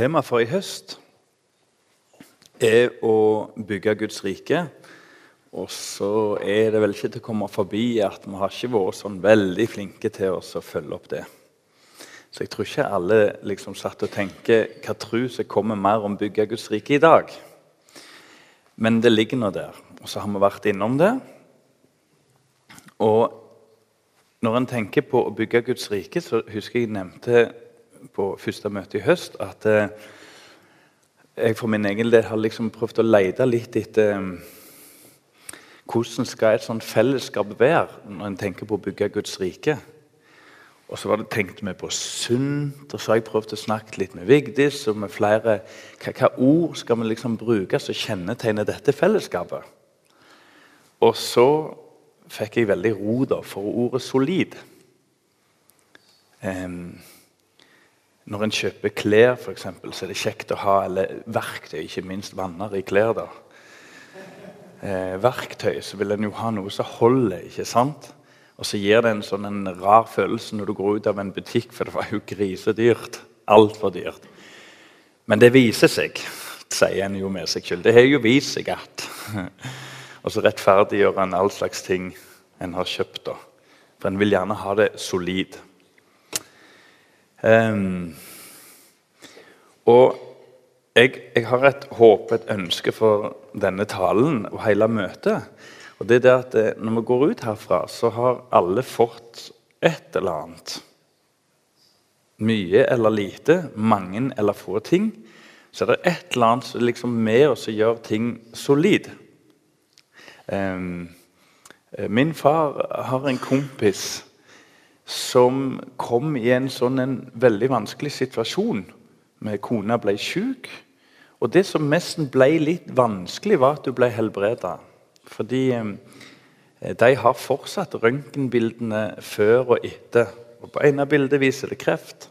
Temaet for i høst er å bygge Guds rike. Og så er det vel ikke til å komme forbi at vi har ikke vært sånn veldig flinke til å følge opp det. Så jeg tror ikke alle liksom satt og tenker hva tro som kommer mer om bygge Guds rike i dag. Men det ligger nå der. Og så har vi vært innom det. Og når en tenker på å bygge Guds rike, så husker jeg nevnte på første møte i høst at eh, jeg for min egen del har liksom prøvd å lete litt etter um, hvordan skal et sånt fellesskap være når en tenker på å bygge Guds rike. Og så var det tenkt vi på sunt, og så har jeg prøvd å snakke litt med Vigdis og med flere. Hva, hva ord skal vi liksom bruke som kjennetegner dette fellesskapet? Og så fikk jeg veldig ro da, for ordet 'solid'. Um, når en kjøper klær, for eksempel, så er det kjekt å ha eller verktøy, ikke minst vanner i klær. da. Eh, verktøy så vil en jo ha noe som holder, ikke sant? Og så gir det en sånn en rar følelse når du går ut av en butikk, for det var jo grisedyrt. Altfor dyrt. Men det viser seg, sier en jo med seg selv. Det har jo vist seg at Og så rettferdiggjør en all slags ting en har kjøpt. da. For en vil gjerne ha det solid. Um, og jeg, jeg, har et håp, et ønske for denne talen og hele møtet. Og det er det at eh, Når vi går ut herfra, så har alle fått et eller annet. Mye eller lite, mange eller få ting. Så er det et eller annet som liksom med oss gjør ting solid. Um, min far har en kompis som kom i en sånn en veldig vanskelig situasjon. Med kona ble syk. Og det som nesten ble litt vanskelig, var at hun ble helbreda. Fordi eh, de har fortsatt røntgenbildene før og etter. Og På ene bildet viser det kreft.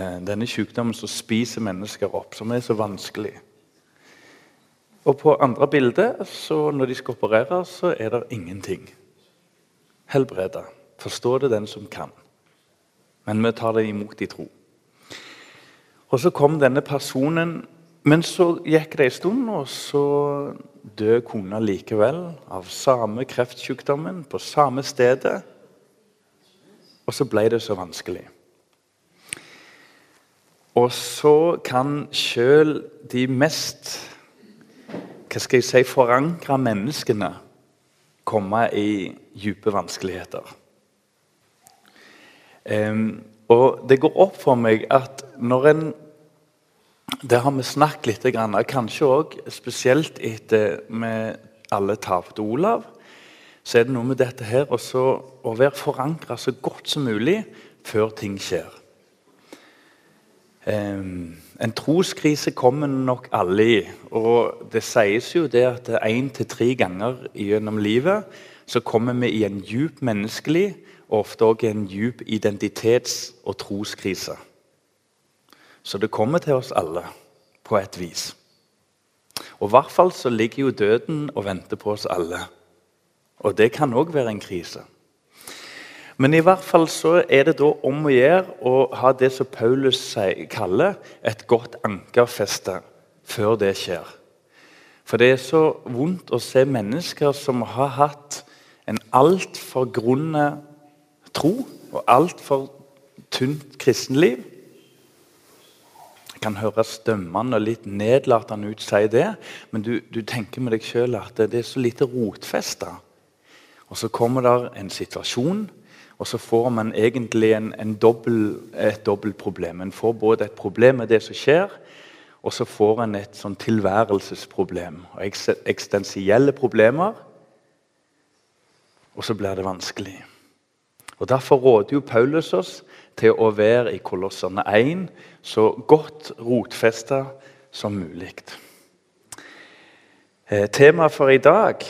Eh, denne sykdommen som spiser mennesker opp, som er så vanskelig. Og på andre bildet, når de skal operere, så er det ingenting. Helbreda. Forstå det den som kan. Men vi tar det imot i tro. Og Så kom denne personen, men så gikk det en stund, og så døde kona likevel av samme kreftsykdommen på samme stedet. Og så ble det så vanskelig. Og så kan sjøl de mest hva skal jeg si, forankra menneskene komme i dype vanskeligheter. Um, og det går opp for meg at når en Det har vi snakket litt, kanskje òg spesielt etter vi alle tapte Olav. Så er det noe med dette her også, å være forankra så godt som mulig før ting skjer. Um, en troskrise kommer nok alle i. Og det sies jo det at én til tre ganger gjennom livet så kommer vi i en djup menneskelig og ofte òg en djup identitets- og troskrise. Så det kommer til oss alle på et vis. Og I hvert fall så ligger jo døden og venter på oss alle. Og det kan òg være en krise. Men i hvert fall så er det da om å gjøre å ha det som Paulus kaller et godt ankerfeste før det skjer. For det er så vondt å se mennesker som har hatt en altfor grunn tro og altfor tynt kristenliv. Det kan høres dømmende og litt nedlatende ut, si det, men du, du tenker med deg sjøl at det er så lite rotfesta. Og så kommer der en situasjon, og så får man egentlig en, en dobbel, et dobbeltproblem. En får både et problem med det som skjer, og så får en et sånn tilværelsesproblem. og Eksistensielle problemer. Og så blir det vanskelig. Og Derfor råder jo Paulus oss til å være i Kolosserne 1 så godt rotfesta som mulig. Eh, temaet for i dag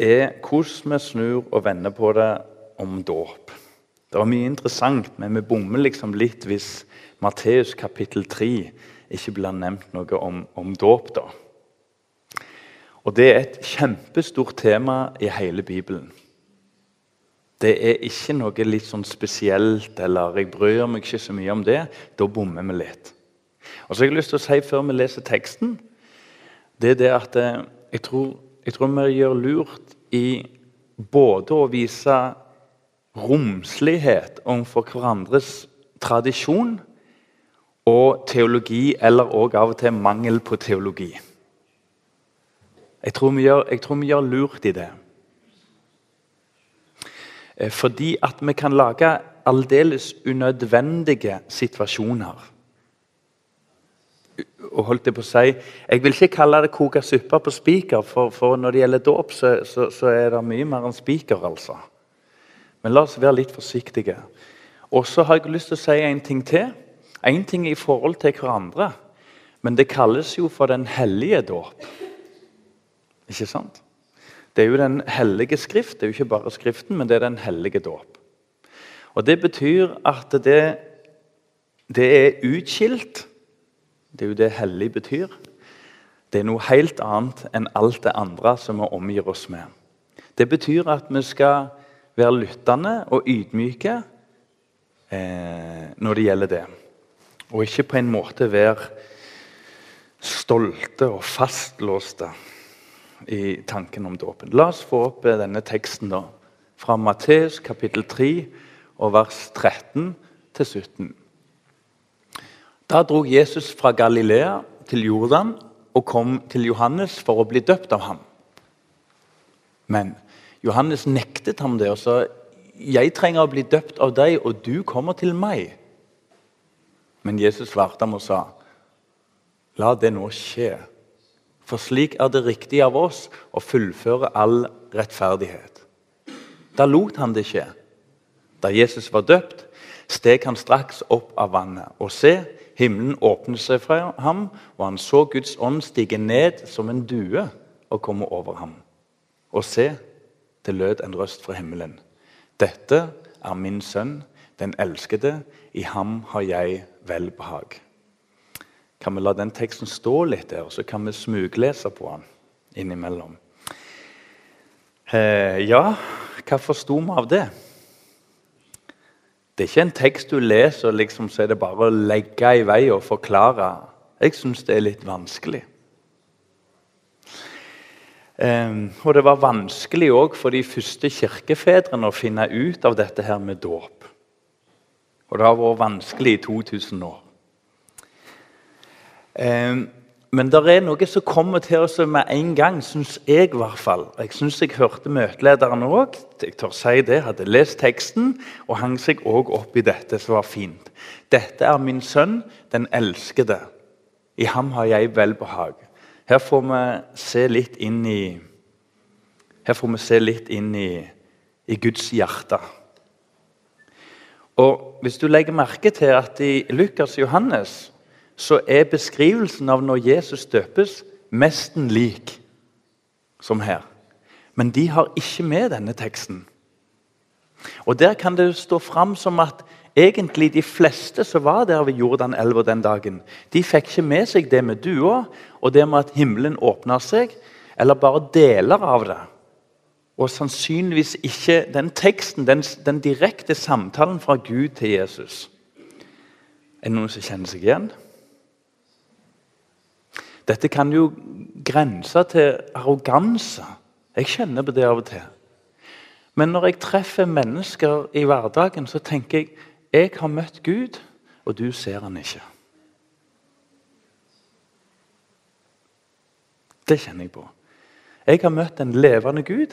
er hvordan vi snur og vender på det om dåp. Det var mye interessant, men vi bommer liksom litt hvis Matteus kapittel 3 ikke blir nevnt noe om, om dåp. da. Og Det er et kjempestort tema i hele Bibelen. Det er ikke noe litt sånn spesielt eller 'jeg bryr meg ikke så mye om det'. Da bommer vi litt. Og så har jeg lyst til å si før vi leser teksten, det er det at eh, jeg tror, jeg tror vi gjør lurt i både å vise romslighet overfor hverandres tradisjon og teologi, eller òg av og til mangel på teologi. Jeg tror vi gjør, tror vi gjør lurt i det. Eh, fordi at vi kan lage aldeles unødvendige situasjoner og holdt Jeg på å si, jeg vil ikke kalle det koke suppe på spiker, for, for, når det gjelder dåp, så, så, så, er det mye mer enn spiker. altså. Men la oss være litt forsiktige. Og så har jeg lyst til å si en ting til. En ting i forhold til hverandre. Men det kalles jo for den hellige dåp. Ikke sant? Det er jo den hellige skrift. Det er jo ikke bare Skriften, men det er den hellige dåp. Og Det betyr at det, det er utskilt det er jo det hellig betyr. Det er noe helt annet enn alt det andre som vi omgir oss med. Det betyr at vi skal være lyttende og ydmyke eh, når det gjelder det. Og ikke på en måte være stolte og fastlåste i tanken om dåpen. La oss få opp eh, denne teksten da, fra Matteus kapittel 3 og vers 13 til 17. Da dro Jesus fra Galilea til Jordan og kom til Johannes for å bli døpt av ham. Men Johannes nektet ham det og sa jeg trenger å bli døpt av deg, og du kommer til meg. Men Jesus svarte ham og sa, la det nå skje. For slik er det riktig av oss å fullføre all rettferdighet. Da lot han det skje. Da Jesus var døpt, steg han straks opp av vannet. Og se, Himmelen åpnet seg for ham, og han så Guds ånd stige ned som en due og komme over ham. Og se, det lød en røst fra himmelen. Dette er min sønn, den elskede. I ham har jeg velbehag. Kan vi la den teksten stå litt der, og så kan vi smuglese på den innimellom? Eh, ja, hva forsto vi av det? Det er ikke en tekst du leser, liksom, så er det bare å legge i vei og forklare. Jeg syns det er litt vanskelig. Um, og det var vanskelig òg for de første kirkefedrene å finne ut av dette her med dåp. Og det har vært vanskelig i 2000 år. Um, men det er noe som kommer til oss med en gang, syns jeg. i hvert fall. Jeg syns jeg hørte møtelederen òg. Jeg tør si det, hadde lest teksten og hang seg òg opp i dette, som var fint. Dette er min sønn, den elskede. I ham har jeg velbehag. Her får vi se litt inn i Her får vi se litt inn i, i Guds hjerte. Og Hvis du legger merke til at i Lukas og Johannes så er beskrivelsen av når Jesus døpes, nesten lik som her. Men de har ikke med denne teksten. Og Der kan det stå fram som at egentlig de fleste som var der ved Jordanelva den dagen, de fikk ikke med seg det med dua og det med at himmelen åpna seg, eller bare deler av det. Og sannsynligvis ikke den teksten, den, den direkte samtalen fra Gud til Jesus. Er det noen som kjenner seg igjen? Dette kan jo grense til arroganse. Jeg kjenner på det av og til. Men når jeg treffer mennesker i hverdagen, så tenker jeg jeg har møtt Gud, og du ser han ikke. Det kjenner jeg på. Jeg har møtt en levende Gud.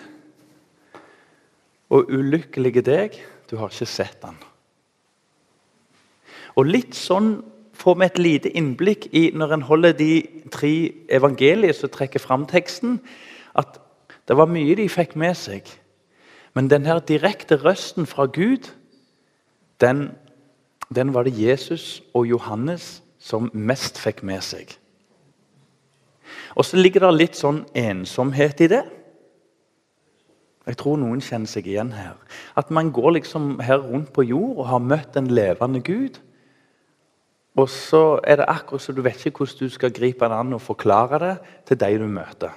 Og ulykkelige deg, du har ikke sett han. Og litt sånn får vi et lite innblikk i når en holder de tre evangeliene som trekker fram teksten, at det var mye de fikk med seg. Men denne direkte røsten fra Gud, den, den var det Jesus og Johannes som mest fikk med seg. Og så ligger det litt sånn ensomhet i det. Jeg tror noen kjenner seg igjen her. At man går liksom her rundt på jord og har møtt en levende Gud. Og så er det akkurat som du vet ikke hvordan du skal gripe det an og forklare det til de du møter.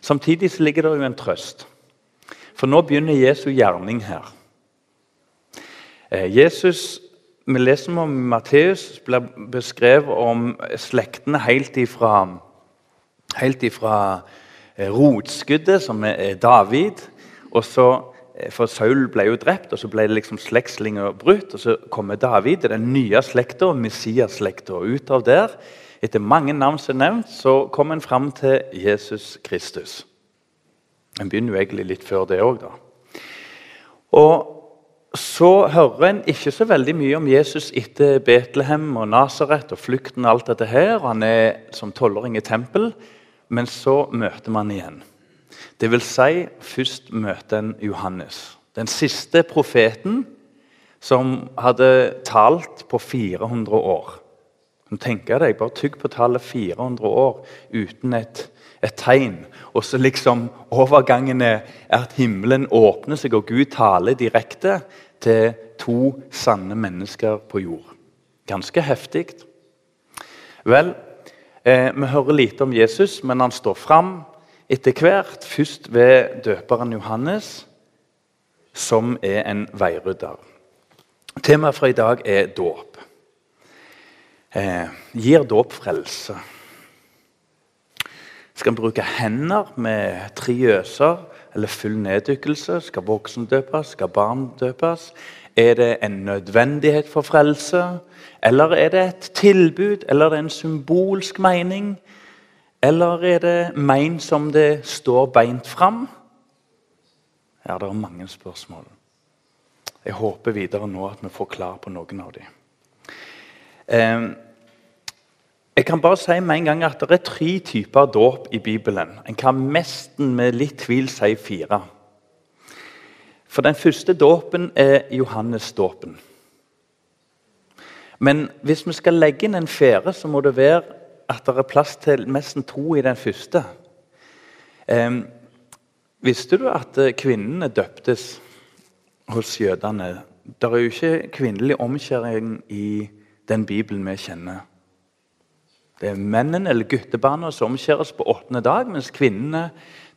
Samtidig så ligger det jo en trøst. For nå begynner Jesu gjerning her. Eh, Jesus vi leser om Matteus blir beskrevet om slektene helt ifra, helt ifra eh, rotskuddet, som er David. og så For Saul ble jo drept, og så ble det liksom slektslinja brutt. og Så kommer David den nye slekta, Messias-slekta. Ut av der, etter mange navn som er nevnt, så kom en fram til Jesus Kristus. En begynner jo egentlig litt før det òg, da. Og så hører en ikke så veldig mye om Jesus etter Betlehem og Nasaret og flukten og alt dette her. Han er som tolvåring i tempel, men så møter man igjen. Det vil si, først møter en Johannes. Den siste profeten som hadde talt på 400 år. Tenk deg, Bare tygg på tallet 400 år uten et, et tegn. Og så liksom overgangen er at himmelen åpner seg, og Gud taler direkte til to sanne mennesker på jord. Ganske heftig. Vel, eh, vi hører lite om Jesus, men han står fram etter hvert. Først ved døperen Johannes, som er en veirydder. Temaet for i dag er dåp. Eh, gir dåp frelse? Skal vi bruke hender med tre øser eller full neddykkelse? Skal voksen døpes? Skal barn døpes? Er det en nødvendighet for frelse? Eller er det et tilbud? Eller er det en symbolsk mening? Eller er det meint som det står beint fram? Ja, det er mange spørsmål. Jeg håper videre nå at vi får klar på noen av dem. Eh, jeg kan bare si med en gang at Det er tre typer dåp i Bibelen. En kan nesten med litt tvil si fire. For Den første dåpen er Johannes-dåpen. Men hvis vi skal legge inn en fjerde, så må det være at det er plass til nesten to i den første. Eh, visste du at kvinnene døptes hos jødene? Det er jo ikke kvinnelig omskjæring i den Bibelen vi kjenner. Det er mennene eller guttebarna som omskjæres på åttende dag, mens kvinnene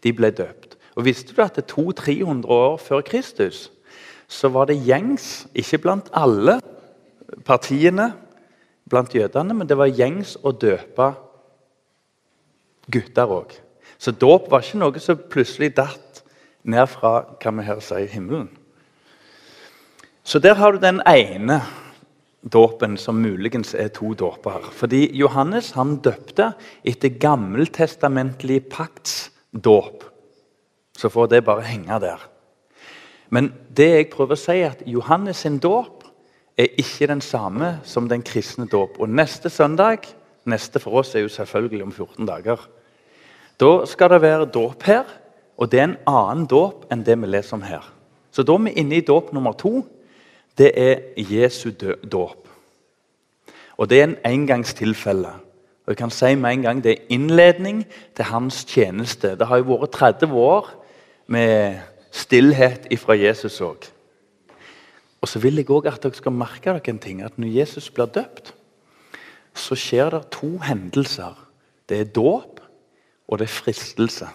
ble døpt. Og Visste du at det 200-300 år før Kristus så var det gjengs, ikke blant alle partiene blant jødene, men det var gjengs å døpe gutter òg. Så dåp var ikke noe som plutselig datt ned fra hva vi her sier, himmelen. Så der har du den ene dåpen som muligens er to dåper. Fordi Johannes han døpte etter gammeltestamentlig pakts dåp. Så får det bare henge der. Men det jeg prøver å si er at Johannes sin dåp er ikke den samme som den kristne dåp. Og neste søndag Neste for oss er jo selvfølgelig om 14 dager. Da skal det være dåp her, og det er en annen dåp enn det vi leser om her. Så da er vi inne i dåp nummer to det er Jesu dåp. Og det er en engangstilfelle. Og jeg kan si med en gang Det er innledning til hans tjeneste. Det har jo vært 30 år med stillhet ifra Jesus òg. Og så vil jeg òg at dere skal merke dere en ting, at når Jesus blir døpt, så skjer det to hendelser. Det er dåp, og det er fristelse.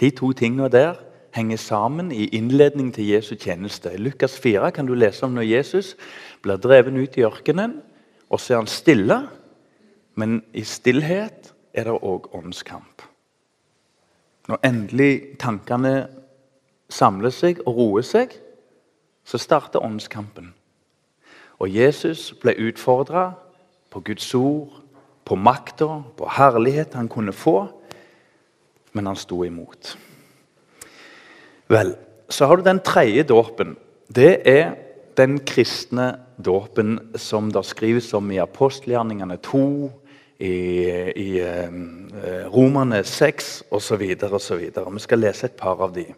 De to tingene der henger sammen i innledning til Jesu tjeneste. I Lukas 4 kan du lese om når Jesus blir drevet ut i ørkenen. Og så er han stille, men i stillhet er det òg åndskamp. Når endelig tankene samler seg og roer seg, så starter åndskampen. Og Jesus ble utfordra på Guds ord, på makta, på herlighet han kunne få, men han sto imot. Vel, så har du den tredje dåpen. Det er den kristne dåpen som det skrives om i apostelgjerningene 2, i, i eh, Romerne 6 osv. osv. Vi skal lese et par av de.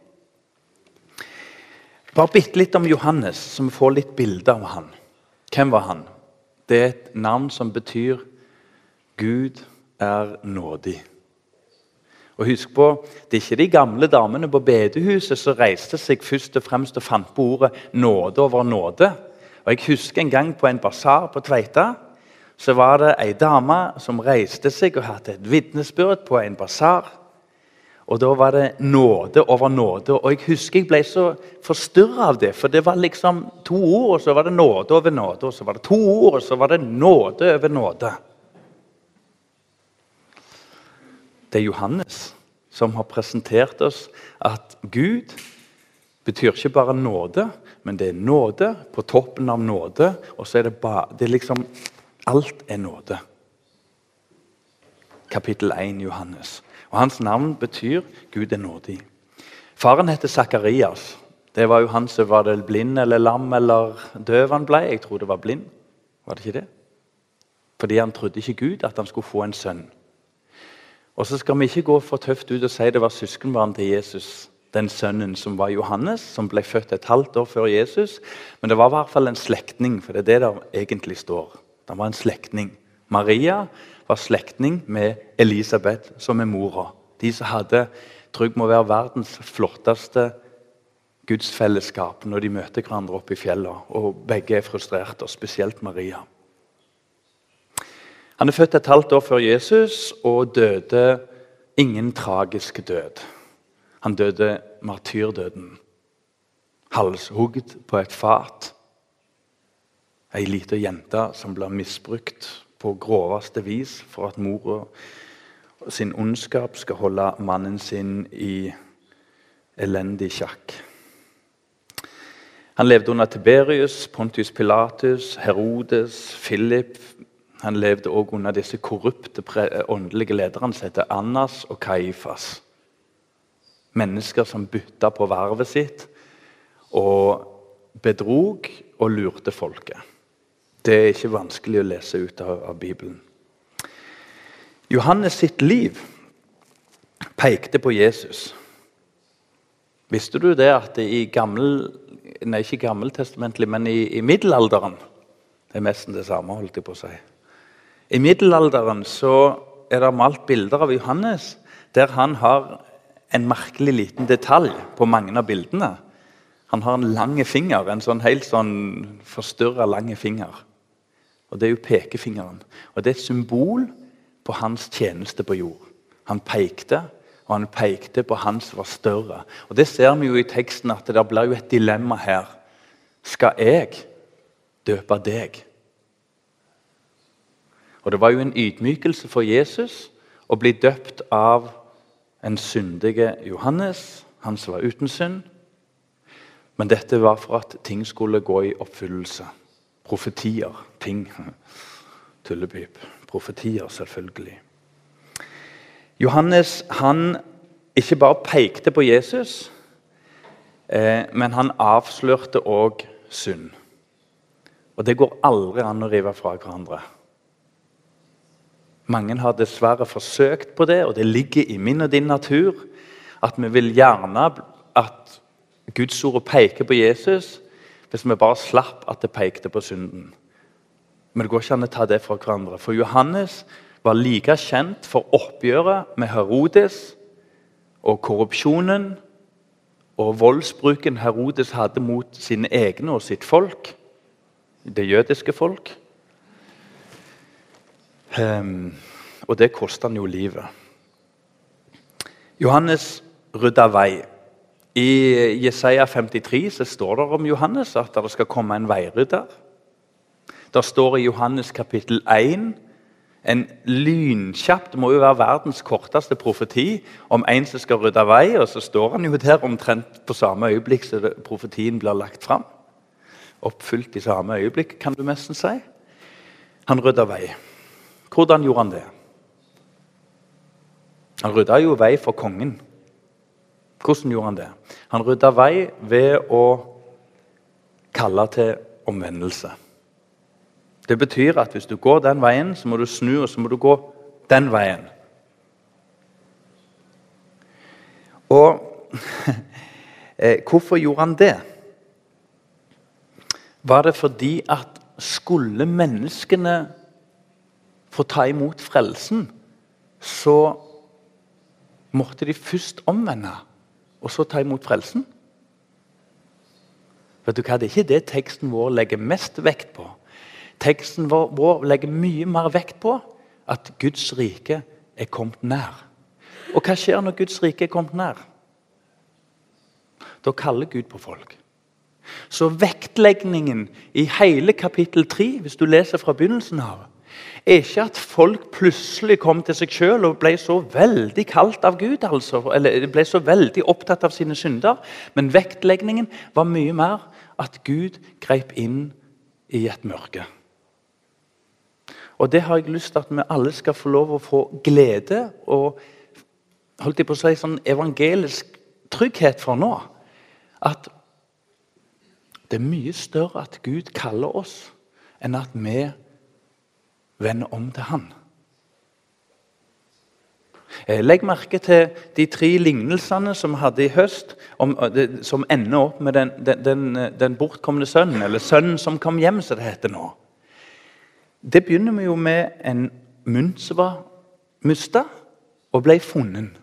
Bare bitte litt om Johannes, så vi får litt bilde av han. Hvem var han? Det er et navn som betyr 'Gud er nådig'. Og husk på, Det er ikke de gamle damene på bedehuset som reiste seg først og fremst og fant på ordet 'nåde over nåde'. Og Jeg husker en gang på en basar på Tveita så var det ei dame som reiste seg og hadde et vitnesbyrd på en basar. Og da var det nåde over nåde. Og jeg husker jeg ble så forstyrra av det. For det var liksom to ord, og så var det nåde over nåde. Og så var det to ord, og så var det nåde over nåde. Det er Johannes som har presentert oss at Gud betyr ikke bare nåde, men det er nåde på toppen av nåde. Og så er det bare det er liksom Alt er nåde. Kapittel 1 Johannes. Og Hans navn betyr 'Gud er nådig'. Faren heter Sakarias. Det var jo han som var det blind eller lam eller døv han ble. Jeg tror det var blind. Var det ikke det? Fordi han trodde ikke Gud at han skulle få en sønn. Og så skal vi ikke gå for tøft ut og si det var søskenbarn til Jesus, den sønnen som var Johannes, som ble født et halvt år før Jesus. Men det var i hvert fall en slektning, for det er det der egentlig står. Det var en slektning. Maria var slektning med Elisabeth, som er mora. De som hadde trygg må være verdens flotteste gudsfellesskap når de møter hverandre oppe i fjellene. Og begge er frustrerte, og spesielt Maria. Han er født et halvt år før Jesus og døde ingen tragisk død. Han døde martyrdøden. Halshugd på et fat. Ei lita jente som blir misbrukt på groveste vis for at mora sin ondskap skal holde mannen sin i elendig sjakk. Han levde under Tiberius, Pontius Pilatus, Herodes, Philip. Han levde også under disse korrupte åndelige lederne som heter Annas og Kaifas. Mennesker som bytta på vervet sitt og bedrog og lurte folket. Det er ikke vanskelig å lese ut av, av Bibelen. Johannes sitt liv pekte på Jesus. Visste du det at i gammel, nei, ikke gammeltestamentlig, men i, i, middelalderen Det er nesten det samme, holdt jeg på å si. I middelalderen så er det malt bilder av Johannes der han har en merkelig liten detalj på mange av bildene. Han har en lang finger, en sånn helt sånn forstyrra lang finger. Og Det er jo pekefingeren. Og Det er et symbol på hans tjeneste på jord. Han pekte, og han pekte på han som var større. Og Det ser vi jo i teksten at det blir jo et dilemma her. Skal jeg døpe deg? Og Det var jo en ydmykelse for Jesus å bli døpt av en syndige Johannes, han som var uten synd. Men dette var for at ting skulle gå i oppfyllelse profetier. Ting. Tullepip. Profetier, selvfølgelig. Johannes han ikke bare pekte på Jesus, eh, men han avslørte òg synd. Og det går aldri an å rive fra hverandre. Mange har dessverre forsøkt på det, og det ligger i min og din natur at vi vil gjerne at Guds ord peker på Jesus, hvis vi bare slapp at det pekte på synden. Men det går ikke an å ta det fra hverandre. For Johannes var like kjent for oppgjøret med Herodes og korrupsjonen og voldsbruken Herodes hadde mot sine egne og sitt folk, det jødiske folk. Um, og det kosta han jo livet. Johannes rydda vei i Jesaja 53 så står det om Johannes at det skal komme en veirydder. Det står i Johannes kapittel 1 en lynkjapp Det må jo være verdens korteste profeti om en som skal rydde vei. Og så står han jo der omtrent på samme øyeblikk som profetien blir lagt fram. Oppfylt i samme øyeblikk, kan du nesten si. Han rydda vei. Hvordan gjorde han det? Han rydda jo vei for kongen. Hvordan gjorde han det? Han rydda vei ved å kalle til omvendelse. Det betyr at hvis du går den veien, så må du snu, og så må du gå den veien. Og eh, hvorfor gjorde han det? Var det fordi at skulle menneskene få ta imot frelsen, så måtte de først omvende og så ta imot frelsen? Vet du hva? Det er ikke det teksten vår legger mest vekt på. Teksten vår, legger mye mer vekt på at Guds rike er kommet nær. Og hva skjer når Guds rike er kommet nær? Da kaller Gud på folk. Så vektleggingen i hele kapittel 3, hvis du leser fra begynnelsen av, er ikke at folk plutselig kom til seg sjøl og ble så veldig kalt av Gud. altså, Eller ble så veldig opptatt av sine synder. Men vektleggingen var mye mer at Gud grep inn i et mørke. Og Det har jeg lyst til at vi alle skal få lov å få glede og holdt jeg på å si, sånn evangelisk trygghet for nå. At det er mye større at Gud kaller oss, enn at vi vender om til Han. Eh, legg merke til de tre lignelsene som vi hadde i høst, om, eh, som ender opp med den, den, den, den, bortkomne sønnen, eller sønnen som kom hjem, som det heter nå. Det begynner vi jo med en mynt som var mista og ble funnet.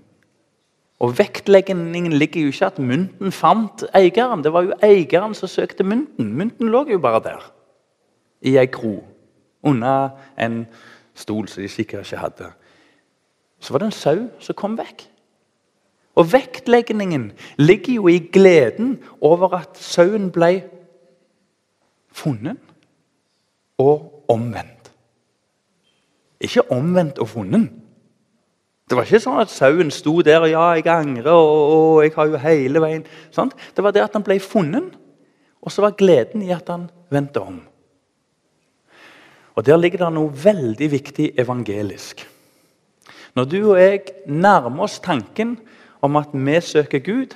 Og Vektleggingen ligger jo ikke at mynten fant eieren. Det var jo eieren som søkte mynten. Mynten lå jo bare der, i ei kro, under en stol som de sikkert ikke hadde. Så var det en sau som kom vekk. Og Vektleggingen ligger jo i gleden over at sauen ble funnet og omvendt. Ikke omvendt og funnet. Det var ikke sånn at sauen sto der og ja, jeg angrer, og, og jeg har jo hele veien. Sant? Det var det at han ble funnet, og så var gleden i at han vendte om. Og Der ligger det noe veldig viktig evangelisk. Når du og jeg nærmer oss tanken om at vi søker Gud,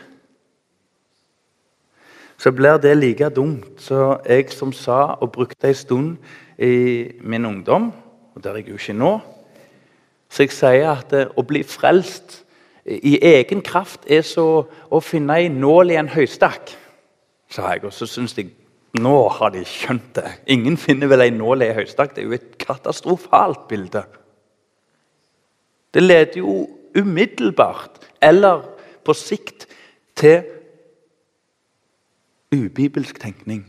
så blir det like dumt som jeg som sa og brukte en stund i min ungdom, og der er jeg jo ikke nå så jeg sier at eh, å bli frelst i egen kraft er så å finne ei nål i en høystakk, sa jeg. Og så syns jeg nå har de skjønt det. Ingen finner vel ei nål i en høystakk. Det er jo et katastrofalt bilde. Det leder jo umiddelbart, eller på sikt, til ubibelsk tenkning.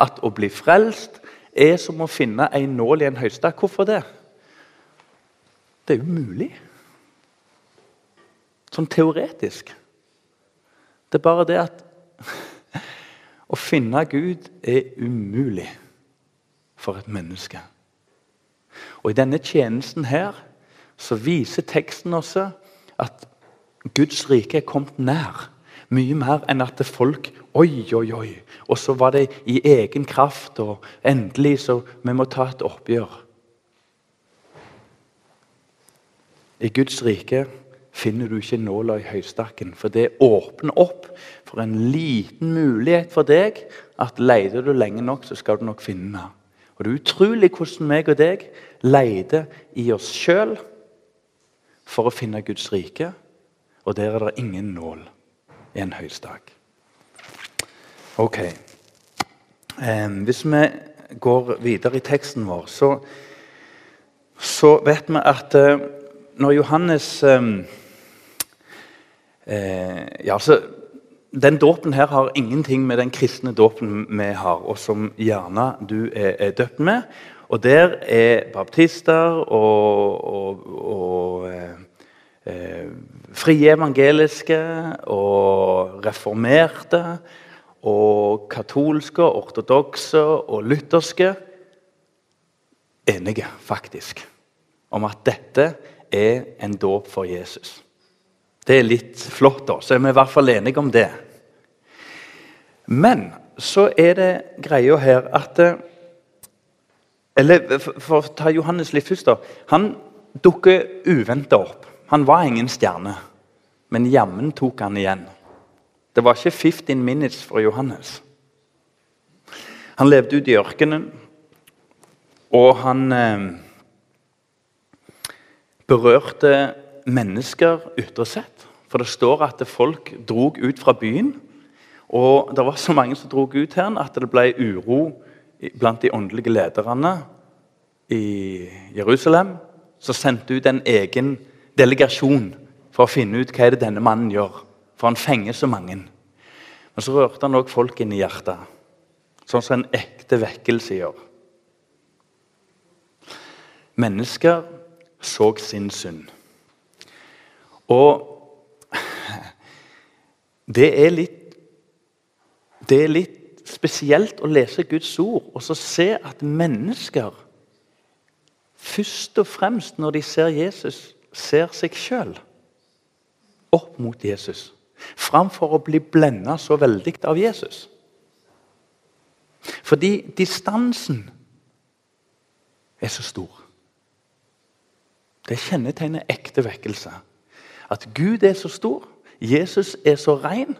At å bli frelst er som å finne en nål i en høystakk. Hvorfor det? Det er umulig. Sånn teoretisk. Det er bare det at å finne Gud er umulig for et menneske. Og I denne tjenesten her så viser teksten også at Guds rike er kommet nær. Mye mer enn at folk Oi, oi, oi. Og så var det i egen kraft, og endelig så vi må ta et oppgjør. I Guds rike finner du ikke nåla i høystakken, for det åpner opp for en liten mulighet for deg at leter du lenge nok, så skal du nok finne den. Og Det er utrolig hvordan meg og deg leter i oss sjøl for å finne Guds rike, og der er det ingen nål i en høystak. Ok. Hvis vi går videre i teksten vår, så, så vet vi at eh, når Johannes eh, ja, altså, Den dåpen her har ingenting med den kristne dåpen vi har, og som gjerne du er, er døpt med. Og der er baptister og, og, og eh, eh, frie evangeliske og reformerte og katolske, ortodokse og lutherske enige, faktisk, om at dette er en dåp for Jesus. Det er litt flott, da, så er vi i hvert fall enige om det. Men så er det greia her at eh, Eller for å ta Johannes litt først. da, Han dukker uventa opp. Han var ingen stjerne, men jammen tok han igjen. Det var ikke 15 minutes for Johannes. Han levde ute i ørkenen, og han eh, berørte mennesker ytre sett. For det står at folk drog ut fra byen. Og det var så mange som drog ut her at det ble uro blant de åndelige lederne i Jerusalem. Som sendte ut en egen delegasjon for å finne ut hva er det denne mannen gjør. For han fenger så mange. Men så rørte han òg folk inn i hjertet. Sånn som en ekte vekkelse gjør. Mennesker så sin synd. Og det er litt Det er litt spesielt å lese Guds ord og så se at mennesker først og fremst når de ser Jesus, ser seg sjøl opp mot Jesus. Framfor å bli blenda så veldig av Jesus. Fordi distansen er så stor. Det kjennetegner ekte vekkelse. At Gud er så stor, Jesus er så ren.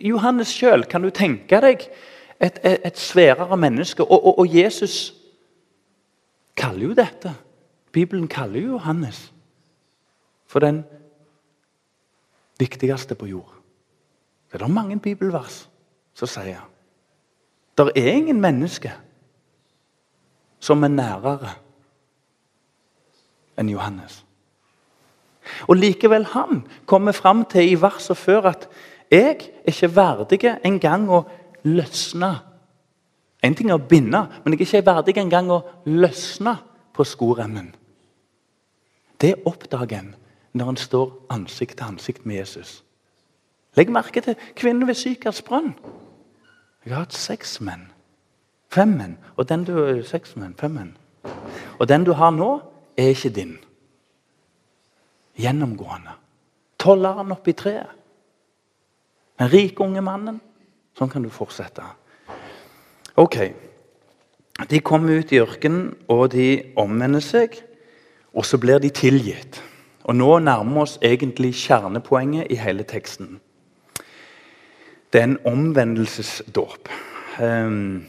Johannes sjøl, kan du tenke deg et, et, et sværere menneske? Og, og, og, Jesus kaller jo dette Bibelen kaller jo Johannes for den viktigste på jord. Det er det mange bibelvers som sier. Det er ingen menneske som er nærere enn Johannes. Og Likevel han kommer fram til i verset før at jeg er ikke verdig engang å løsne. En ting er å binde, men jeg er ikke verdig engang å løsne på skoremmen. Det oppdager en når han står ansikt til ansikt med Jesus. Legg merke til kvinnen ved Sykers brønn. Jeg har hatt seks menn. Fem menn. Og den du, seks menn, fem menn. Og den du har nå, er ikke din. Gjennomgående. Tolleren oppi treet. Den rike unge mannen. Sånn kan du fortsette. Ok. De kommer ut i ørkenen, og de omvender seg. Og så blir de tilgitt. Og Nå nærmer vi oss egentlig kjernepoenget i hele teksten. Det er en omvendelsesdåp. Um,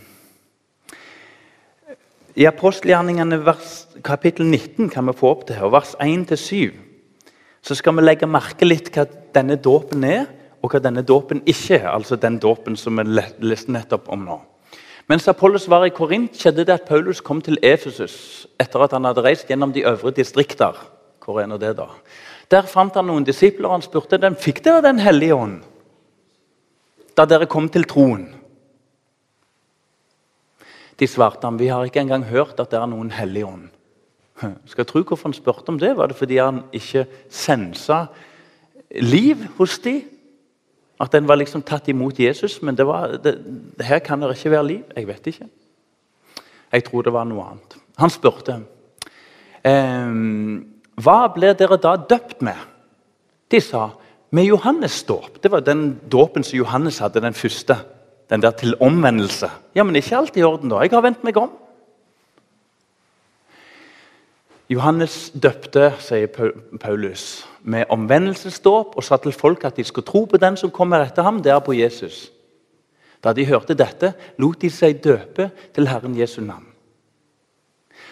I apostelgjerningene kapittel 19 kan vi få opp det her, vers 1-7. Så skal vi legge merke litt hva denne dåpen er, og hva denne dåpen ikke er. Altså den dåpen som vi leste nettopp om nå. Mens Apollos var i Korint, skjedde det at Paulus kom til Efesus etter at han hadde reist gjennom de øvre distrikter. Hvor er nå det, da? Der fant han noen disipler, og han spurte dem fikk dere Den hellige ånd da dere kom til troen. De svarte ham vi har ikke engang hørt at det er noen hellig ånd. Skal jeg tro hvorfor han spurte om det? Var det fordi han ikke sensa liv hos de? At den var liksom tatt imot Jesus? Men det var, det, her kan det ikke være liv. Jeg vet ikke. Jeg tror det var noe annet. Han spurte ehm, hva blir dere da døpt med? De sa med Johannes' dåp. Det var den dåpen som Johannes hadde, den første. Den der til omvendelse. Ja, men ikke alt i orden, da. Jeg har vendt meg om. Johannes døpte, sier Paulus, med omvendelsesdåp og sa til folk at de skulle tro på den som kommer etter ham, det er på Jesus. Da de hørte dette, lot de seg døpe til Herren Jesu navn.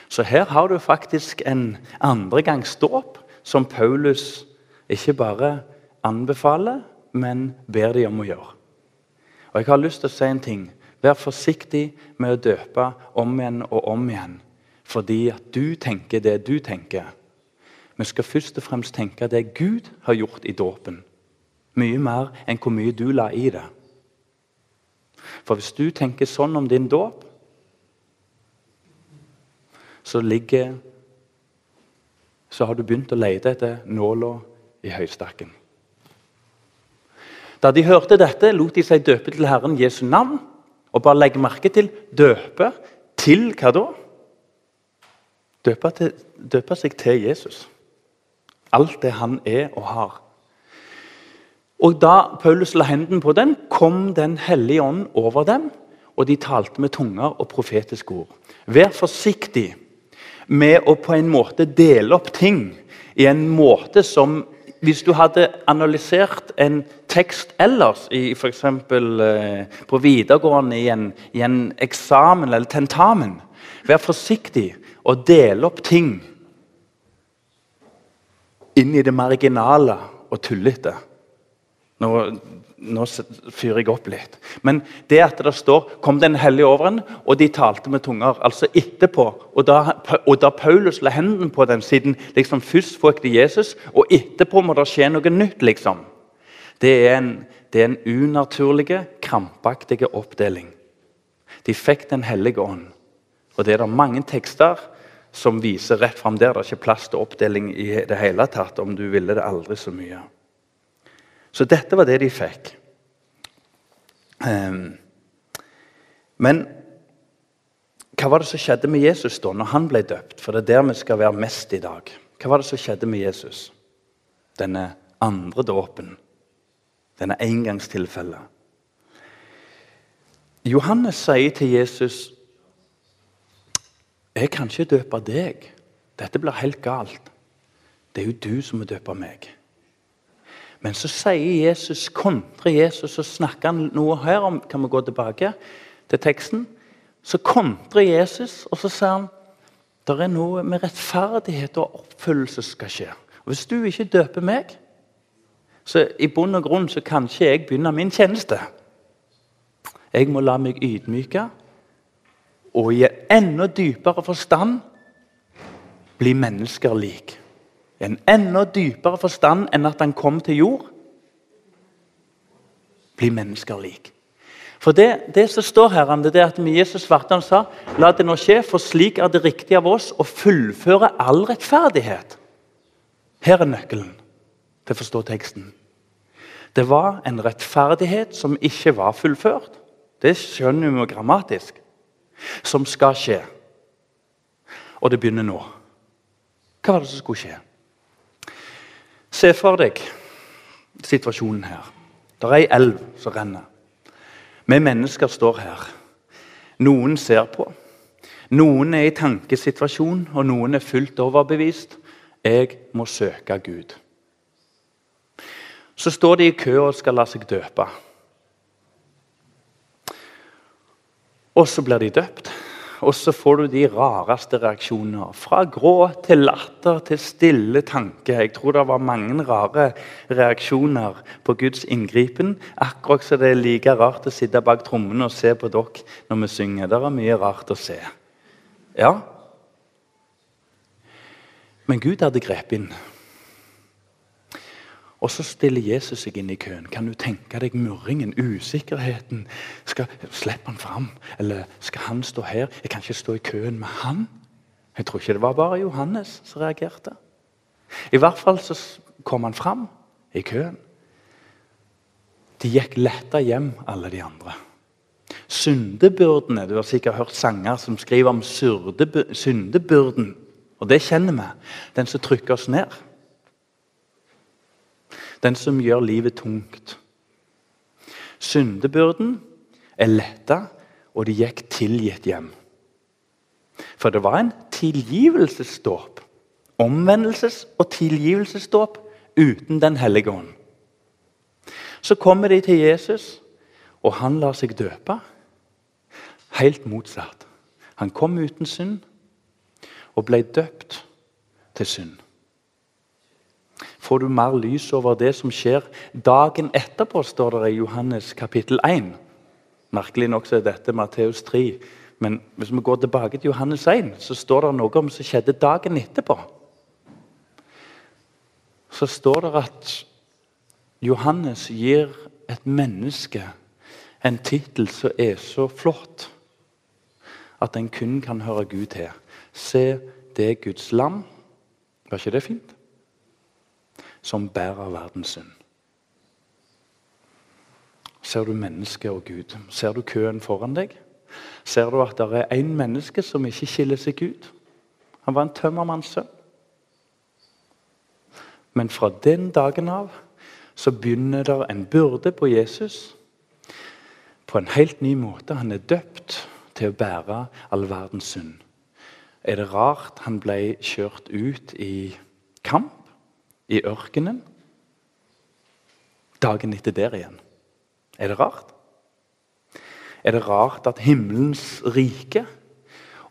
Så her har du faktisk en andregangsdåp som Paulus ikke bare anbefaler, men ber de om å gjøre. Og Jeg har lyst til å si en ting. Vær forsiktig med å døpe om igjen og om igjen fordi at du tenker det du tenker. Vi skal først og fremst tenke det Gud har gjort i dåpen. Mye mer enn hvor mye du la i det. For hvis du tenker sånn om din dåp, så ligger Så har du begynt å lete etter nåla i høystakken. Da de hørte dette, lot de seg døpe til Herren Jesu navn. Og bare legg merke til døpe til hva da? Døpe, til, døpe seg til Jesus. Alt det han er og har. Og Da Paulus la hendene på den, kom Den hellige ånd over dem, og de talte med tunger og profetiske ord. Vær forsiktig med å på en måte dele opp ting i en måte som Hvis du hadde analysert en tekst ellers, i eksempel, eh, på videregående i en, i en eksamen eller tentamen Vær forsiktig og dele opp ting inn i det marginale og tullete. Nå nå fyrer jeg opp litt. Men det at det står 'kom Den hellige over og de talte med tunger', altså etterpå Og da, og da Paulus la hendene på dem, siden liksom først fikk de Jesus, og etterpå må det skje noe nytt, liksom. Det er en, det er en unaturlig, krampaktig oppdeling. De fikk Den hellige ånd. Og det er det mange tekster som viser rett fram der. Det er ikke plass til oppdeling i det hele tatt om du ville det aldri så mye. Så dette var det de fikk. Um, men hva var det som skjedde med Jesus da når han ble døpt? For det er der vi skal være mest i dag. Hva var det som skjedde med Jesus? Denne andre dåpen. Denne engangstilfellet. Johannes sier til Jesus jeg kan ikke døpe deg. Dette blir helt galt. Det er jo du som må døpe meg. Men så sier Jesus, kontrer Jesus og snakker han noe her om Kan vi gå tilbake til teksten? Så kontrer Jesus, og så sier han det er noe med rettferdighet og oppfyllelse som skal skje. Og Hvis du ikke døper meg, så i bunn og grunn så kan ikke jeg begynne min tjeneste. Jeg må la meg ydmyke og i enda dypere forstand bli mennesker lik. En enda dypere forstand enn at han kom til jord. Bli mennesker lik. For det, det som står her, det er at Jesus svarte han sa La det nå skje, for slik er det riktig av oss å fullføre all rettferdighet. Her er nøkkelen til å forstå teksten. Det var en rettferdighet som ikke var fullført. Det skjønner vi grammatisk som skal skje. Og det begynner nå. Hva var det som skulle skje? Se for deg situasjonen her. Det er ei elv som renner. Vi mennesker står her. Noen ser på. Noen er i tankesituasjon, og noen er fullt overbevist. Jeg må søke Gud. Så står de i kø og skal la seg døpe. Og så blir de døpt. Og så får du de rareste reaksjoner. Fra gråt til latter til stille tanke. Jeg tror det var mange rare reaksjoner på Guds inngripen. Akkurat som det er like rart å sitte bak trommene og se på dere når vi synger. Det er mye rart å se. Ja. Men Gud hadde grepet inn. Og så stiller Jesus seg inn i køen. Kan du tenke deg murringen, usikkerheten? Skal, Slipper han fram? Eller skal han stå her? Jeg kan ikke stå i køen med han. Jeg tror ikke det var bare Johannes som reagerte. I hvert fall så kom han fram i køen. De gikk letta hjem, alle de andre. Syndebyrdene Du har sikkert hørt sanger som skriver om syndebyrden. Og det kjenner vi. Den som trykker oss ned. Den som gjør livet tungt. Syndebyrden er letta, og de gikk tilgitt hjem. For det var en tilgivelsesdåp. Omvendelses- og tilgivelsesdåp uten Den hellige ånd. Så kommer de til Jesus, og han lar seg døpe. Helt motsatt. Han kom uten synd og ble døpt til synd får du mer lys over det som skjer dagen etterpå, står det i Johannes kapittel 1. Merkelig nok så er dette Matteus 3. Men hvis vi går tilbake til Johannes 1, så står det noe om som skjedde dagen etterpå. Så står det at Johannes gir et menneske en tittel som er så flott at en kun kan høre Gud til. Se, det er Guds lam. Var ikke det fint? Som bærer verdens synd. Ser du mennesket og Gud? Ser du køen foran deg? Ser du at det er én menneske som ikke skiller seg ut? Han var en tømmermannssønn. Men fra den dagen av så begynner det en byrde på Jesus på en helt ny måte. Han er døpt til å bære all verdens synd. Er det rart han ble kjørt ut i kamp? I ørkenen. Dagen etter der igjen. Er det rart? Er det rart at himmelens rike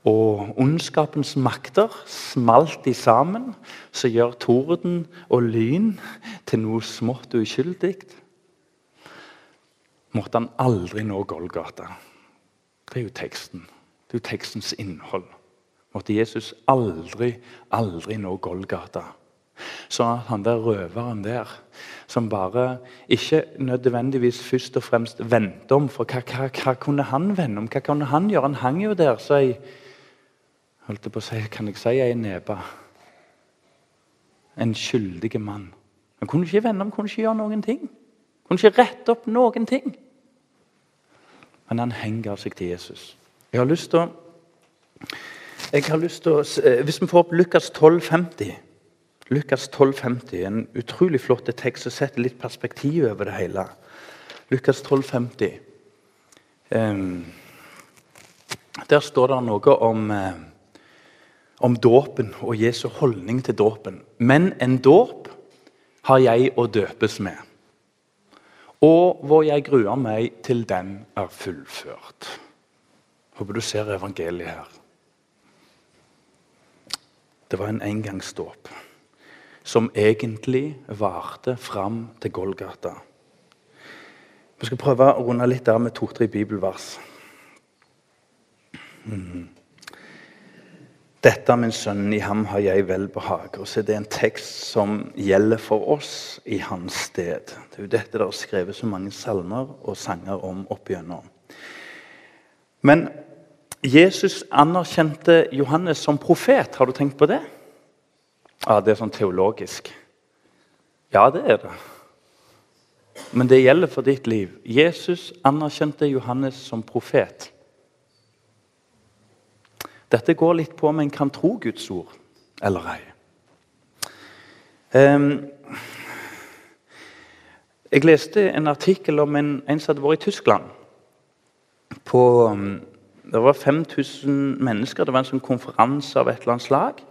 og ondskapens makter smalt de sammen, som gjør torden og lyn til noe smått og uskyldig? Måtte han aldri nå Golgata. Det er jo teksten. Det er jo tekstens innhold. Måtte Jesus aldri, aldri nå Golgata. Sånn at han der røveren der, som bare ikke nødvendigvis først og fremst vendte om For hva, hva, hva, kunne han vende om? Hva kunne han gjøre? Han hang jo der, så jeg holdt på å si, Kan jeg si ei nebe? En skyldig mann. Han kunne ikke vende om, kunne ikke gjøre noen ting. Kunne ikke rette opp noen ting. Men han henger seg til Jesus. Jeg har lyst til å jeg har lyst til å, eh, Hvis vi får opp Lukas 12,50 Lukas 12,50, En utrolig flott tekst som setter litt perspektiv over det hele. Lukas 12,50. Um, der står det noe om, uh, om dåpen og Jesu holdning til dåpen. Men en dåp har jeg å døpes med, og hvor jeg gruer meg til den er fullført. Håper du ser evangeliet her. Det var en engangsdåp som egentlig varte fram til Golgata. Vi skal prøve å runde litt der med to-tre bibelvers. Mm. Dette, min sønn, i ham har jeg velbehag. Og så er det en tekst som gjelder for oss i hans sted. Det er jo dette det er skrevet så mange salmer og sanger om opp igjennom. Men Jesus anerkjente Johannes som profet. Har du tenkt på det? Ja, Det er sånn teologisk. Ja, det er det. Men det gjelder for ditt liv. Jesus anerkjente Johannes som profet. Dette går litt på om en kan tro Guds ord eller ei. Um, jeg leste en artikkel om en, en som hadde vært i Tyskland. På um, det var 5000 mennesker. Det var en sånn konferanse av et eller annet slag.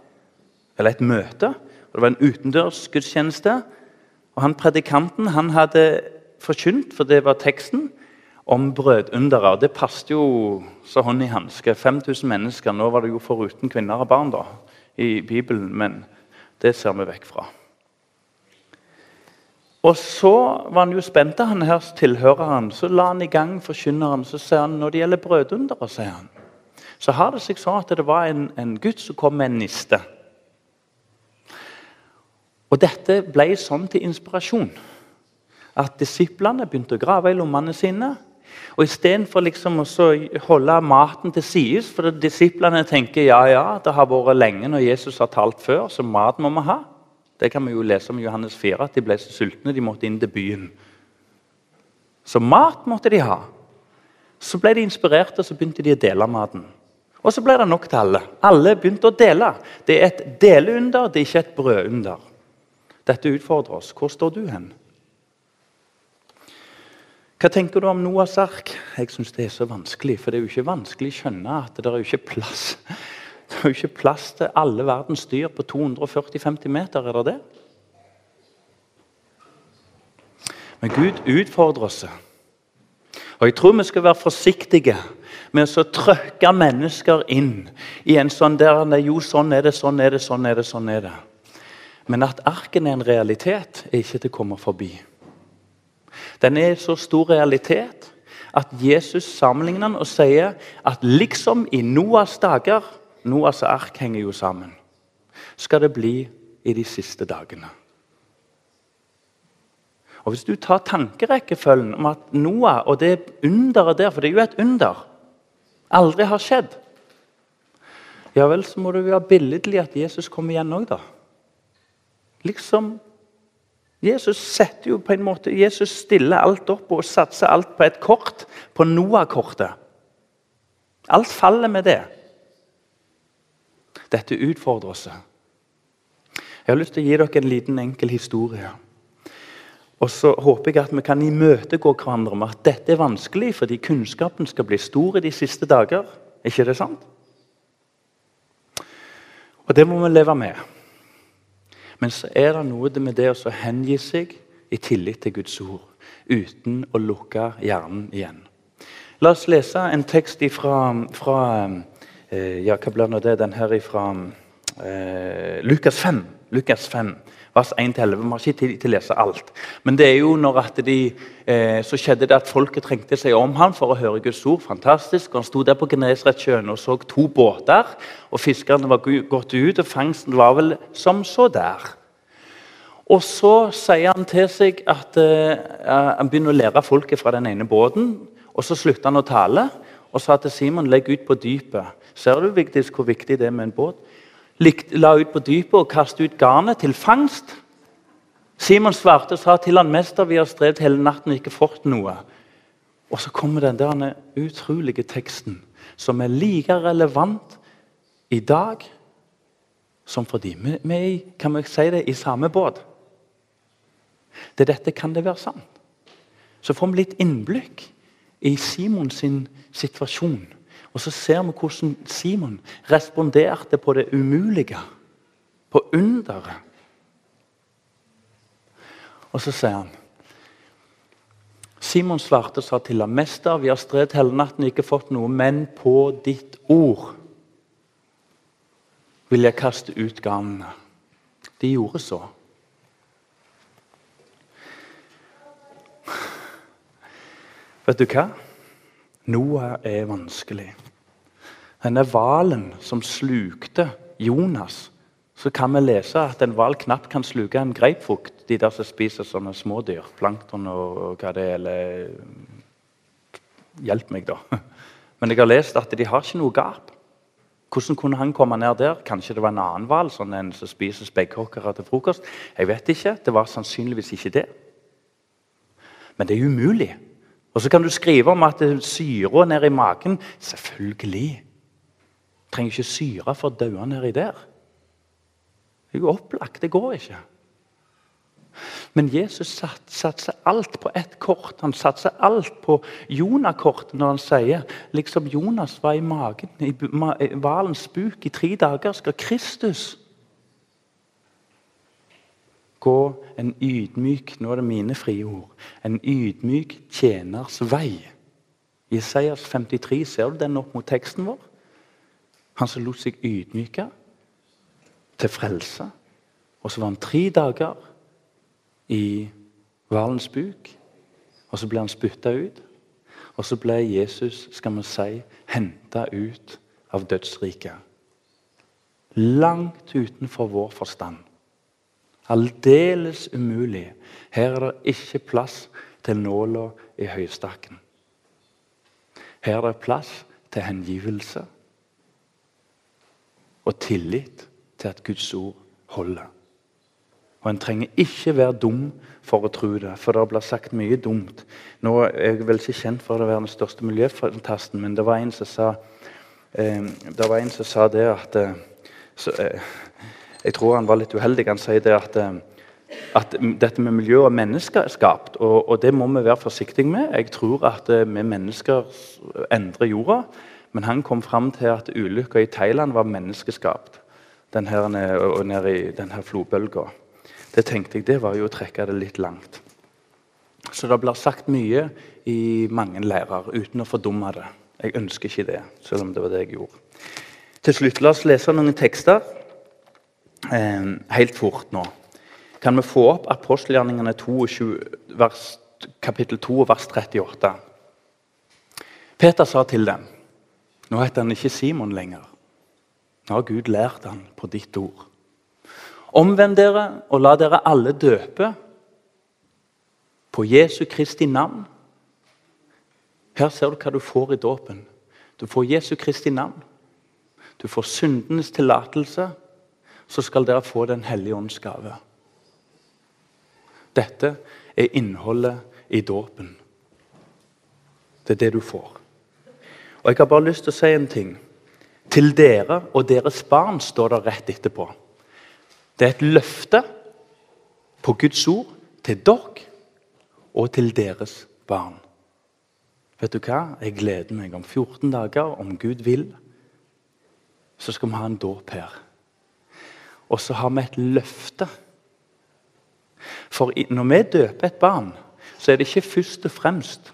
Eller et møte. Og det var en utendørsgudstjeneste. Og han predikanten han hadde forkynt, for det var teksten, om brødundere. Det passet jo så hånd i hanske. 5000 mennesker. Nå var det jo foruten kvinner og barn da, i Bibelen, men det ser vi vekk fra. Og så var han jo spent, han her tilhøreren. Så la han i gang forkynneren. Så sier han når det gjelder brødundere, sier han, så har det seg sånn at det var en, en gutt som kom med en niste. Og dette ble sånn til inspirasjon at disiplene begynte å grave i lommene sine. Og Istedenfor liksom å holde maten til side, for disiplene tenker ja, ja, det har vært lenge når Jesus har talt før, så mat må vi ha. Det kan vi jo lese om i Johannes 4, at de ble så sultne de måtte inn til byen. Så mat måtte de ha. Så ble de inspirerte, og så begynte de å dele maten. Og så ble det nok til alle. Alle begynte å dele. Det er et deleunder, det er ikke et brødunder. Dette utfordrer oss. Hvor står du hen? Hva tenker du om Noahs ark? Jeg syns det er så vanskelig. For det er jo ikke vanskelig å skjønne at det er jo ikke plass det er jo ikke plass til alle verdens dyr på 240-50 meter. er det det? Men Gud utfordrer oss. Og Jeg tror vi skal være forsiktige med å trøkke mennesker inn i en sånn der Jo, sånn er det, sånn er det, sånn er det. sånn er det. Men at arken er en realitet, er ikke til å komme forbi. Den er så stor realitet at Jesus sammenligner den og sier at liksom i Noas dager Noas ark henger jo sammen. Skal det bli i de siste dagene. Og Hvis du tar tankerekkefølgen om at Noah og det underet der For det er jo et under. Aldri har skjedd. Ja vel, så må det være billedlig at Jesus kommer igjen òg, da. Liksom Jesus setter jo på en måte, Jesus stiller alt opp og satser alt på et kort, på Noah-kortet. Alt faller med det. Dette utfordrer oss. Jeg har lyst til å gi dere en liten, enkel historie. Og så håper jeg at vi kan imøtegå hverandre med at dette er vanskelig fordi kunnskapen skal bli stor i de siste dager. Er ikke det sant? Og det må vi leve med. Men så er det noe med det å hengi seg i tillit til Guds ord uten å lukke hjernen igjen. La oss lese en tekst fra, fra Eh, ja, hva blir det? Den her fra eh, Lukas 5. Lukas 5 vers 1-11. Vi har ikke tid til å lese alt. Men det er jo når at de, eh, så skjedde det at folket trengte seg om ham for å høre Guds ord. Fantastisk. Og Han sto der på Genesaretsjøen og så to båter. og Fiskerne var gått ut, og fangsten var vel som så der. Og Så sier han til seg at eh, han begynner å lære folket fra den ene båten. og Så slutter han å tale og sa til Simon legg ut på dypet Ser du Vigdis, hvor viktig det er med en båt? La ut på dypet og kaste ut garnet til fangst. Simon svarte og sa til han, 'Mester, vi har strevd hele natten og ikke fått noe.' Og så kommer den der utrolige teksten, som er like relevant i dag som for de. Vi er kan vi si det, i samme båt. Er dette kan det være sant. Så får vi litt innblikk i Simons situasjon. Og så ser vi hvordan Simon responderte på det umulige, på underet. Og så sier han Simon svarte og sa til ham, 'Mester, vi har strevd hele natten og ikke fått noe, men på ditt ord vil jeg kaste ut garnene.' De gjorde så. Vet du hva? Noe er vanskelig. Denne hvalen som slukte Jonas, så kan vi lese at en hval knapt kan sluke en grapefrukt. De der som spiser sånne smådyr. Plankton og hva det er. Eller Hjelp meg, da. Men jeg har lest at de har ikke noe gap. Hvordan kunne han komme ned der? Kanskje det var en annen hval, sånn en som spiser spekkhoggere til frokost? Jeg vet ikke. Det var sannsynligvis ikke det. Men det er umulig. Og så kan du skrive om at syra nede i magen Selvfølgelig. Trenger ikke syre for å daue nedi der. Det er jo opplagt. Det går ikke. Men Jesus satser alt på ett kort. Han satser alt på Jonah-kortet når han sier liksom Jonas var i magen, i hvalens buk i tre dager, skal Kristus gå en ydmyk Nå er det mine frie ord. En ydmyk tjeners vei. Jesajas 53, ser du den opp mot teksten vår? Han som lot seg ydmyke til frelse. Og så var han tre dager i hvalens buk. Og så ble han spytta ut. Og så ble Jesus skal man si, henta ut av dødsriket. Langt utenfor vår forstand. Aldeles umulig. Her er det ikke plass til nåla i høystakken. Her er det plass til hengivelse og tillit til at Guds ord holder. Og En trenger ikke være dum for å tro det, for det blir sagt mye dumt. Nå er Jeg vel ikke kjent for å være den største miljøfantasten, men det var en som sa eh, det var en som sa det at eh, så, eh, Jeg tror han var litt uheldig. Han sier det at, eh, at dette med miljø og mennesker er skapt. og, og, det må vi være forsiktige med. Jeg tror at eh, vi mennesker endrer jorda, men han kom fram til at ulykka i Thailand var menneskeskapt. Den her, nede i denne flodbølga. Det tenkte jeg, det var jo å trekke det litt langt. Så det blir sagt mye i mange lærer uten å fordumme det. Jeg ønsker ikke det, selv om det var det jeg gjorde. Til slutt, La oss lese noen tekster helt fort nå. Kan vi få opp apostelgjerningene 22, vers, kapittel 2, vers 38? Peter sa til dem Nå heter han ikke Simon lenger. Nå har Gud lært han på ditt ord. Omvend dere og la dere alle døpe på Jesu Kristi navn. Her ser du hva du får i dåpen. Du får Jesu Kristi navn. Du får syndenes tillatelse. Så skal dere få Den hellige ånds gave. Dette er innholdet i dåpen. Det er det du får. Og Jeg har bare lyst til å si en ting. Til dere og deres barn står det rett etterpå. Det er et løfte på Guds ord til dere og til deres barn. Vet du hva? Jeg gleder meg. Om 14 dager, om Gud vil, så skal vi ha en dåp her. Og så har vi et løfte. For når vi døper et barn, så er det ikke først og fremst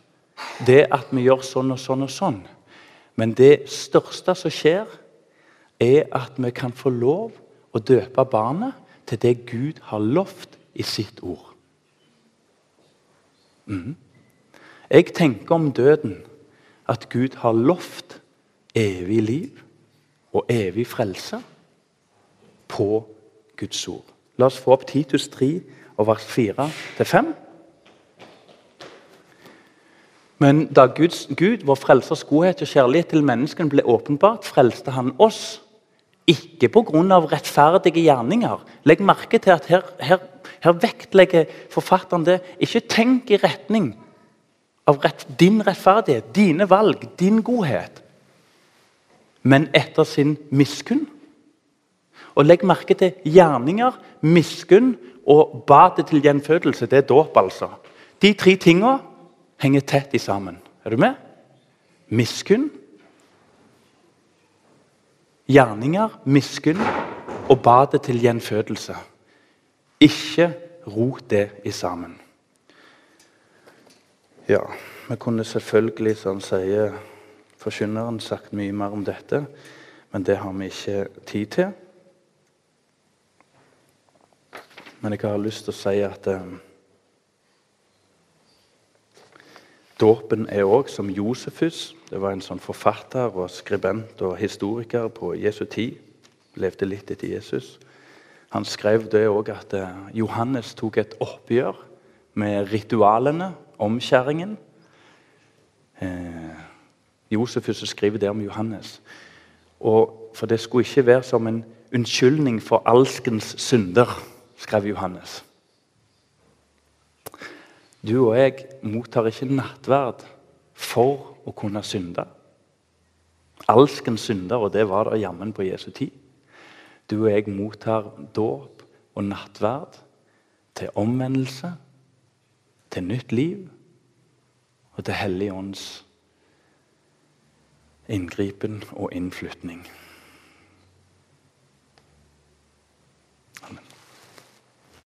det at vi gjør sånn og sånn og sånn. Men det største som skjer, er at vi kan få lov å døpe barnet til det Gud har lovt i sitt ord. Mm. Jeg tenker om døden at Gud har lovt evig liv og evig frelse på Guds ord. La oss få opp Titus 3 og vers 4-5. Men da Guds, Gud, vår frelsers godhet og kjærlighet til menneskene ble åpenbart, frelste han oss. Ikke pga. rettferdige gjerninger. Legg merke til at her, her, her, vektlegger forfatteren det. Ikke tenk i retning av rett, din rettferdighet, dine valg, din godhet. Men etter sin miskunn. Og legg merke til gjerninger, miskunn og badet til gjenfødelse. Det er dåp, altså. De tre tinga henger tett i sammen. Er du med? Miskunn, gjerninger, miskunn og badet til gjenfødelse. Ikke rot det i sammen. Ja, vi kunne selvfølgelig, som sier forkynneren, sagt mye mer om dette, men det har vi ikke tid til. Men jeg har lyst til å si at eh, Dåpen er òg som Josefus. Det var en sånn forfatter og skribent og historiker på Jesu tid. Levde litt etter Jesus. Han skrev det òg at eh, Johannes tok et oppgjør med ritualene, omskjæringen. Eh, Josefus skriver det om Johannes. Og For det skulle ikke være som en unnskyldning for alskens synder, skrev Johannes. Du og jeg mottar ikke nattverd for å kunne synde. Alskens synder, og det var det jammen på Jesu tid. Du og jeg mottar dåp og nattverd til omvendelse, til nytt liv og til Hellig ånds inngripen og innflytning.